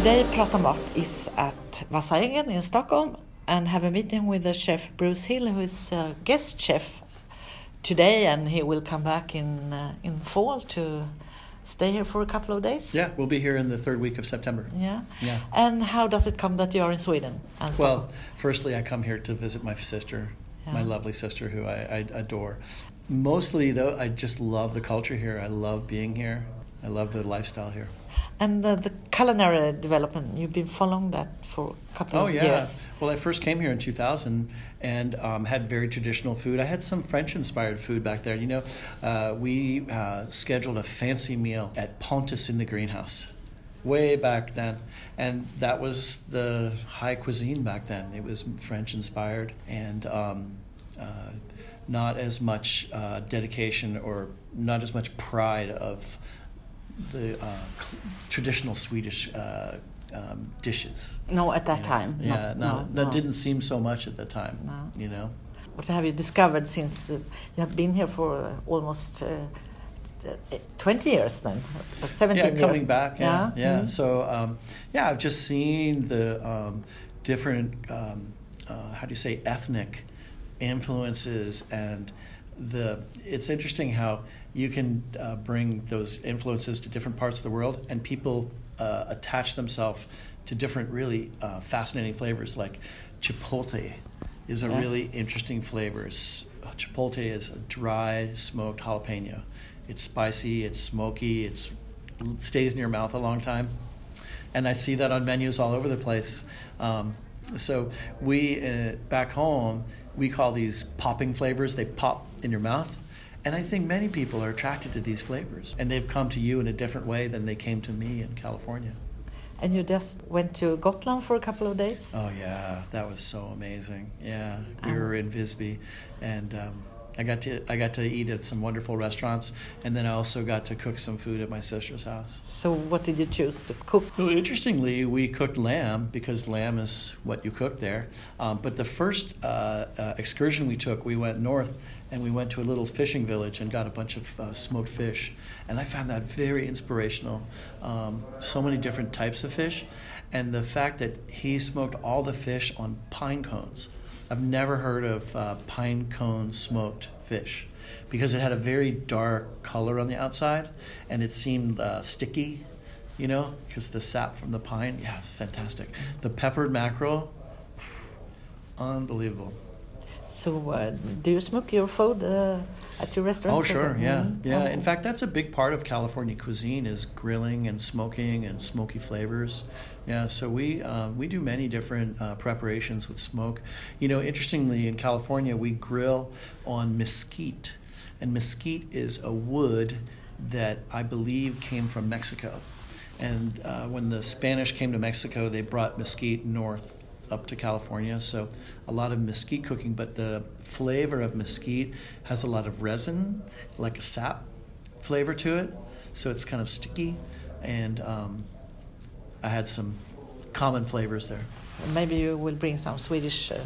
Today, Prata Mat is at Vassa Eggen in Stockholm and have a meeting with the chef Bruce Hill, who is a guest chef today, and he will come back in uh, in fall to stay here for a couple of days. Yeah, we'll be here in the third week of September. Yeah. Yeah. And how does it come that you are in Sweden? And Well, Stockholm? firstly, I come here to visit my sister, my lovely sister, who I, I adore. Mostly, though, I just love the culture here. I love being here. I love the lifestyle here. and uh, the culinary development, you've been following that for a couple Oh of yeah. years. Well, I first came here in 2000 and um, had very traditional food. I had some French-inspired food back there. You know, uh, we uh, scheduled a fancy meal at Pontus in the greenhouse, way back then, and that was the high cuisine back then. It was French-inspired and. Um, uh, not as much uh, dedication or not as much pride of the uh, cl- traditional Swedish uh, um, dishes. No, at that Yeah. time. Yeah, no, no, no, that didn't seem so much at the time. No. You know. What have you discovered since uh, you have been here for uh, almost uh, uh, 20 years then? Uh, 17 yeah, years. coming back. Yeah, yeah. mhm. So um, yeah, I've just seen the um, different um, uh, how do you say ethnic influences and the. It's interesting how you can uh, bring those influences to different parts of the world, and people uh, attach themselves to different really uh, fascinating flavors like chipotle is a Yeah. really interesting flavor. It's, chipotle is a dry smoked jalapeno. It's spicy, it's smoky, it's it stays in your mouth a long time, and I see that on menus all over the place. Um, so we uh, back home we call these popping flavors. They pop in your mouth, and I think many people are attracted to these flavors, and they've come to you in a different way than they came to me in California. And you just went to Gotland for a couple of days? Oh yeah, that was so amazing. Yeah, we Um, were in Visby, and um, I got to I got to eat at some wonderful restaurants, and then I also got to cook some food at my sister's house. So, what did you choose to cook? Well, interestingly, we cooked lamb because lamb is what you cook there. Um, but the first uh, uh, excursion we took, we went north and we went to a little fishing village and got a bunch of uh, smoked fish. And I found that very inspirational. Um, so many different types of fish. And the fact that he smoked all the fish on pine cones. I've never heard of uh, pine cone smoked fish because it had a very dark color on the outside and it seemed uh, sticky you know, because the sap from the pine, yeah, fantastic. The peppered mackerel, unbelievable. So, uh, do you smoke your food uh, at your restaurant? Oh, sure, yeah, yeah. In Oh. fact, that's a big part of California cuisine is grilling and smoking and smoky flavors. Yeah, so we uh, we do many different uh, preparations with smoke. You know, interestingly, in California, we grill on mesquite, and mesquite is a wood that I believe came from Mexico. And uh, when the Spanish came to Mexico, they brought mesquite north up to California. So a lot of mesquite cooking, but the flavor of mesquite has a lot of resin, like a sap flavor to it. So it's kind of sticky, and um, I had some common flavors there. Maybe you will bring some Swedish uh,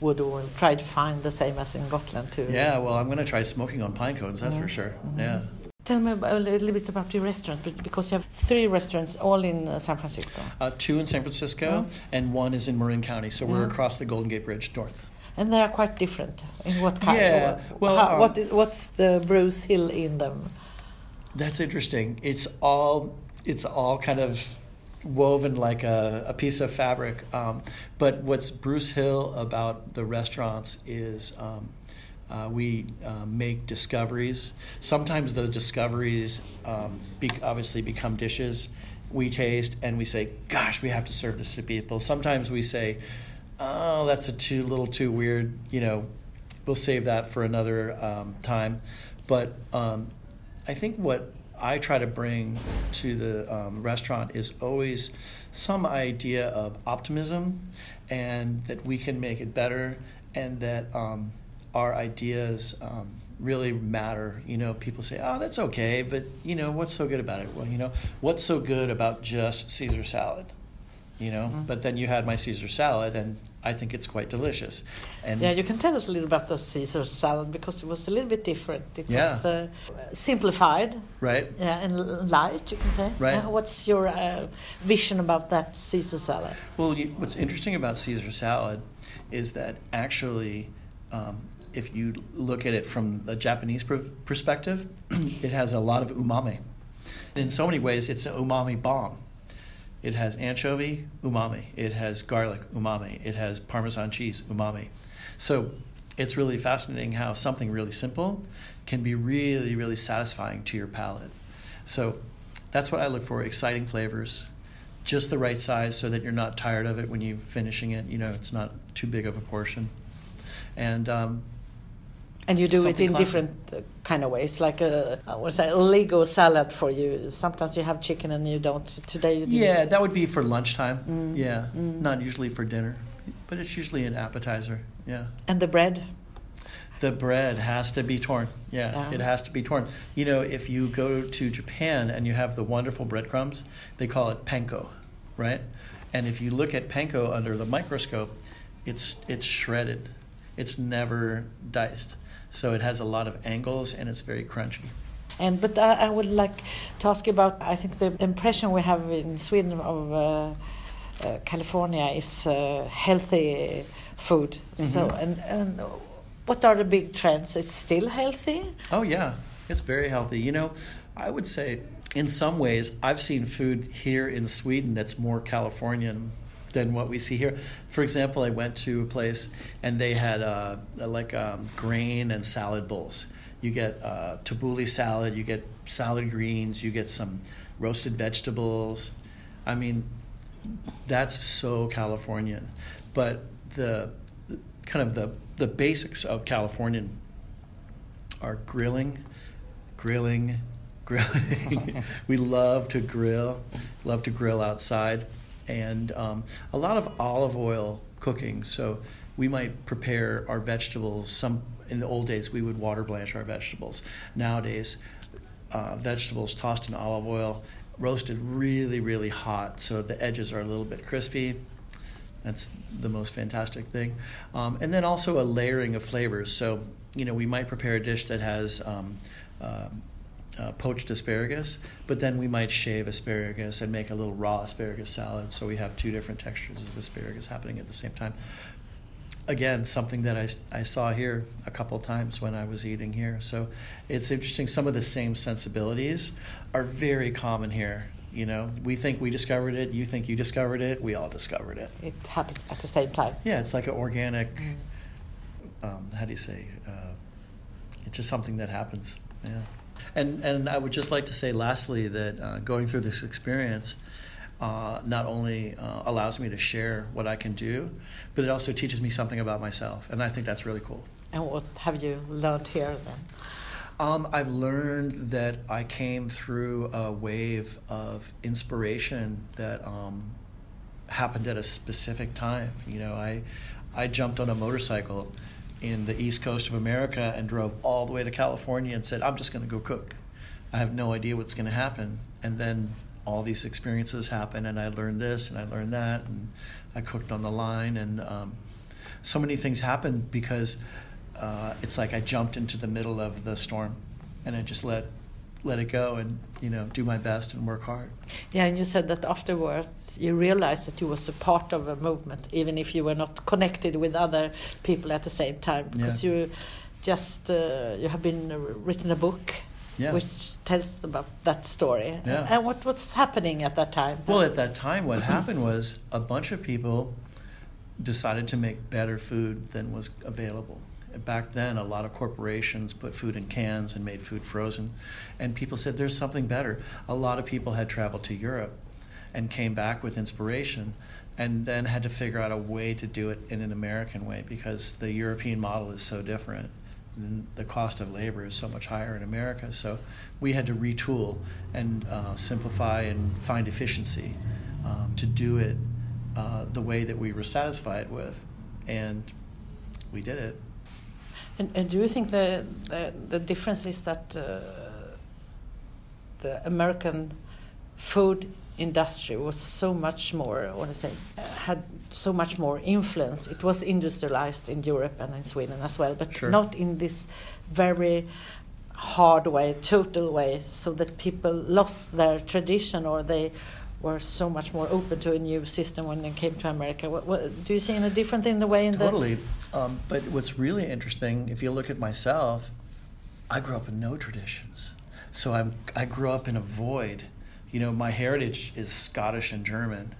wood or try to find the same as in Gotland too. Yeah, well, I'm going to try smoking on pine cones. That's for Mhm. sure. Mhm. Yeah. Tell me about, a little bit about your restaurant, but- because you have three restaurants all in uh, San Francisco. Uh, two in San Francisco, Oh. and one is in Marin County. So we're Yeah. across the Golden Gate Bridge north. And they are quite different. In what kind? Yeah, Or well, how, um, what, what's the Bruce Hill in them? That's interesting. It's all it's all kind of woven like a, a piece of fabric. Um, but what's Bruce Hill about the restaurants is um, uh, we uh, make discoveries. Sometimes the discoveries um, be, obviously become dishes. We taste and we say, "Gosh, we have to serve this to people." Sometimes we say, "Oh, that's a too little too weird." You know, we'll save that for another um, time. But um, I think what I try to bring to the um, restaurant is always some idea of optimism and that we can make it better and that um, our ideas um, really matter. You know, people say, oh, that's okay, but, you know, what's so good about it? Well, you know, what's so good about just Caesar salad? you know. But then you had my Caesar salad, and I think it's quite delicious. And Yeah, you can tell us a little about the Caesar salad because it was a little bit different. It Yeah. was uh, simplified, right, yeah, and light. You can say. Right. What's your uh, vision about that Caesar salad? Well, you, what's interesting about Caesar salad is that actually, um, if you look at it from a Japanese pr- perspective, it has a lot of umami. In so many ways, it's an umami bomb. It has anchovy, umami. It has garlic, umami. It has Parmesan cheese, umami. So it's really fascinating how something really simple can be really, really satisfying to your palate. So that's what I look for exciting flavors, just the right size so that you're not tired of it when you're finishing it. You know, it's not too big of a portion. And um, And you do it in classic. different uh, kind of ways, like a what's that? Lego salad for you. Sometimes you have chicken and you don't. Today you didn't. yeah, that would be for lunchtime. Mm. Yeah, Mm. not usually for dinner, but it's usually an appetizer. Yeah. And the bread. The bread has to be torn. Yeah, Yeah. it has to be torn. You know, if you go to Japan and you have the wonderful breadcrumbs, they call it panko, right? And if you look at panko under the microscope, it's it's shredded. It's never diced. So it has a lot of angles and it's very crunchy. And but I, I would like to ask you about. I think the impression we have in Sweden of uh, uh, California is uh, healthy food. So Mhm. and and what are the big trends? It's still healthy. Oh yeah, it's very healthy. You know, I would say in some ways I've seen food here in Sweden that's more Californian than what we see here. For example, I went to a place and they had uh, like um, grain and salad bowls. You get uh, tabbouleh salad, you get salad greens, you get some roasted vegetables. I mean, that's so Californian. But the, the kind of the the basics of Californian are grilling, grilling, grilling. we love to grill, love to grill outside, and um, a lot of olive oil cooking. So we might prepare our vegetables. Some in the old days we would water blanch our vegetables. Nowadays, uh, vegetables tossed in olive oil, roasted really, really hot, so the edges are a little bit crispy. That's the most fantastic thing. Um, and then also a layering of flavors. So, you know, we might prepare a dish that has um, uh, uh, poached asparagus, but then we might shave asparagus and make a little raw asparagus salad. So we have two different textures of asparagus happening at the same time. Again, something that I, I saw here a couple times when I was eating here. So it's interesting. Some of the same sensibilities are very common here. You know, we think we discovered it. You think you discovered it. We all discovered it. It happens at the same time. Yeah, it's like an organic. Um, how do you say? Uh, it's just something that happens. Yeah, and and I would just like to say, lastly, that uh, going through this experience uh, not only uh, allows me to share what I can do, but it also teaches me something about myself, and I think that's really cool. And what have you learned here then? Um, I've learned that I came through a wave of inspiration that um, happened at a specific time. You know, I I jumped on a motorcycle in the east coast of America and drove all the way to California and said, I'm just going to go cook. I have no idea what's going to happen. And then all these experiences happen, and I learned this and I learned that, and I cooked on the line, and um, so many things happened because uh, it's like I jumped into the middle of the storm, and I just let let it go and you know do my best and work hard. Yeah, and you said that afterwards you realized that you was a part of a movement, even if you were not connected with other people at the same time, because Yeah. you just uh, you have been uh, written a book Yeah. which tells about that story. Yeah. And what was happening at that time? Well, at that time, what happened was a bunch of people decided to make better food than was available. Back then, a lot of corporations put food in cans and made food frozen, and people said there's something better. A lot of people had traveled to Europe and came back with inspiration and then had to figure out a way to do it in an American way because the European model is so different. and The cost of labor is so much higher in America. So we had to retool and uh, simplify and find efficiency um, to do it uh, the way that we were satisfied with. And we did it. And, and do you think the, the the difference is that uh, the American food industry was so much more, I want to say, had so much more influence. It was industrialized in Europe and in Sweden as well, but Sure. not in this very hard way, total way, so that people lost their tradition or they were so much more open to a new system when they came to America. What, what, do you see any different in the way in Totally. Um, but what's really interesting, if you look at myself, I grew up with no traditions. So I'm, I grew up in a void. You know, my heritage is Scottish and German,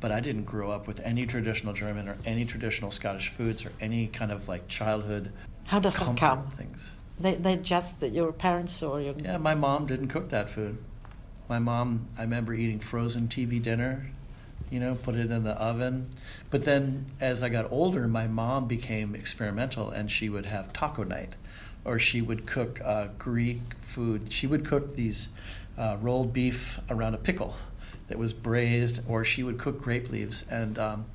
but I didn't grow up with any traditional German or any traditional Scottish foods or any kind of like childhood how does that comfort come? things. They they just that your parents or your Yeah, my mom didn't cook that food. My mom, I remember eating frozen TV dinner, you know, put it in the oven. But then as I got older, my mom became experimental and she would have taco night or she would cook uh, Greek food. She would cook these uh, rolled beef around a pickle that was braised, or she would cook grape leaves. And um,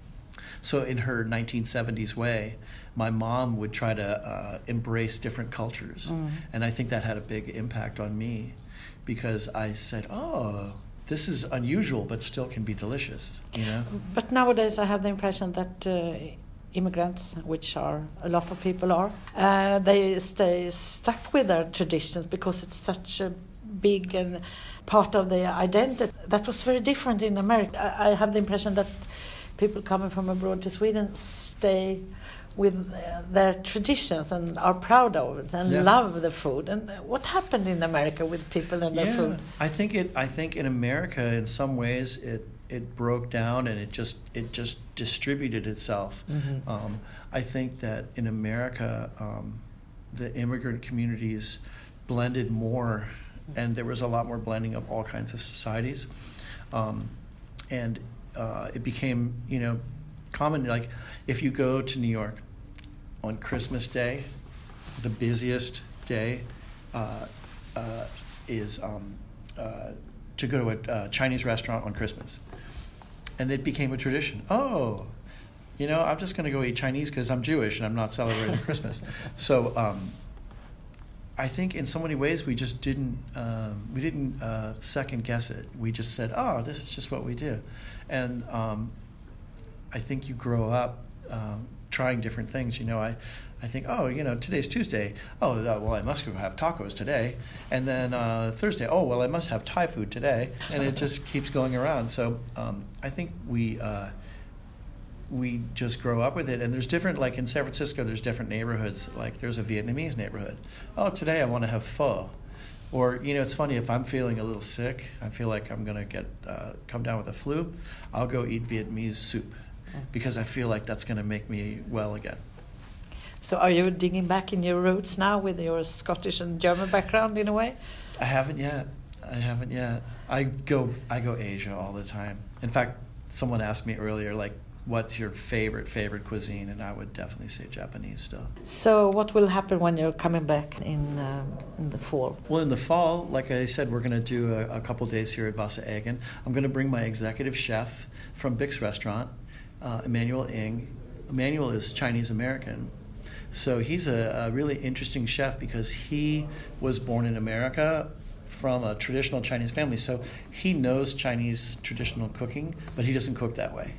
so, in her 1970s way, my mom would try to uh, embrace different cultures. Mm. And I think that had a big impact on me because I said, oh, this is unusual, but still can be delicious, you know? But nowadays, I have the impression that uh, immigrants, which are a lot of people are, uh, they stay stuck with their traditions because it's such a big and part of their identity. That was very different in America. I, I have the impression that people coming from abroad to Sweden stay with uh, their traditions and are proud of it and Yeah. love the food. And uh, what happened in America with people and their food? I think it. I think in America, in some ways, it it broke down and it just it just distributed itself. Mhm. Um, I think that in America, um, the immigrant communities blended more, and there was a lot more blending of all kinds of societies, um, and uh, it became you know common. Like if you go to New York on Christmas Day, the busiest day uh, uh, is um, uh, to go to a uh, Chinese restaurant on Christmas. And it became a tradition. Oh, you know, I'm just going to go eat Chinese because I'm Jewish and I'm not celebrating Christmas. So um, I think in so many ways we just didn't um, we didn't uh, second guess it. We just said, oh, this is just what we do. And um, I think you grow up um, trying different things. You know, I, I think, oh, you know, today's Tuesday. Oh, uh, well, I must go have tacos today. And then uh, Thursday, oh, well, I must have Thai food today. And it just keeps going around. So um, I think we. Uh, we just grow up with it and there's different like in san francisco there's different neighborhoods like there's a vietnamese neighborhood oh today i want to have pho or you know it's funny if i'm feeling a little sick i feel like i'm going to get uh, come down with a flu i'll go eat vietnamese soup because i feel like that's going to make me well again. So, are you digging back in your roots now with your Scottish and German background in a way? i haven't yet. I haven't yet. I go i go asia all the time. In fact someone asked me earlier like what's your favorite favorite cuisine? And i would definitely say japanese still. So, what will happen when you're coming back in um, in the fall? Well, in the fall, like I said, we're going to do a, a couple days here at Vassa Eggen. I'm going to bring my executive chef from Bix Restaurant, uh, Emmanuel Ing. Emmanuel is Chinese American. So he's a, a really interesting chef because he was born in America from a traditional Chinese family. So he knows Chinese traditional cooking, but he doesn't cook that way.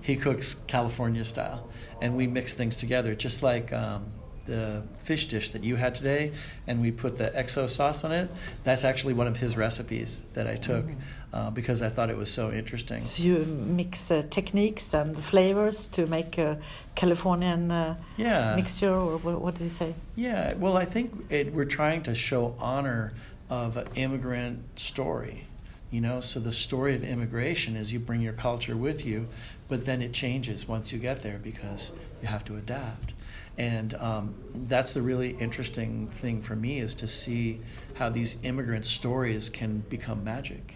He cooks California style, and we mix things together, just like um, the fish dish that you had today, and we put the XO sauce on it. That's actually one of his recipes that I took uh, because I thought it was so interesting. So you mix uh, techniques and flavors to make a Californian uh, Yeah. mixture, or what, what did you say? Yeah, well, I think it, we're trying to show honor of an immigrant story. You know, so the story of immigration is you bring your culture with you, but then it changes once you get there because you have to adapt. And um, that's the really interesting thing for me is to see how these immigrant stories can become magic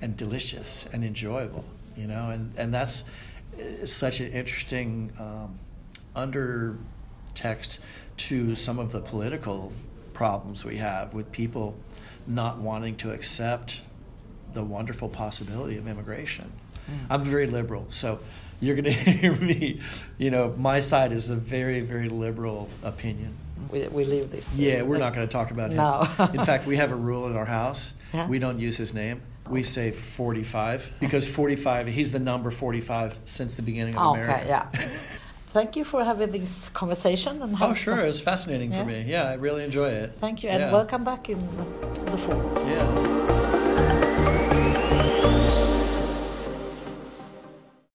and delicious and enjoyable. You know, and and that's such an interesting um, undertext to some of the political problems we have with people not wanting to accept the wonderful possibility of immigration. I'm very liberal, so you're going to hear me. You know, my side is a very, very liberal opinion. We, we leave this. uh, Yeah, we're not going to talk about him. No. in fact, we have a rule in our house. Yeah. We don't use his name. We say 45 because 45, he's the number 45 since the beginning of okay, America. yeah. Thank you for having this conversation. And Oh, sure. It was fascinating Yeah. for me. Yeah, I really enjoy it. Thank you, and Yeah. welcome back in the fall. Yeah.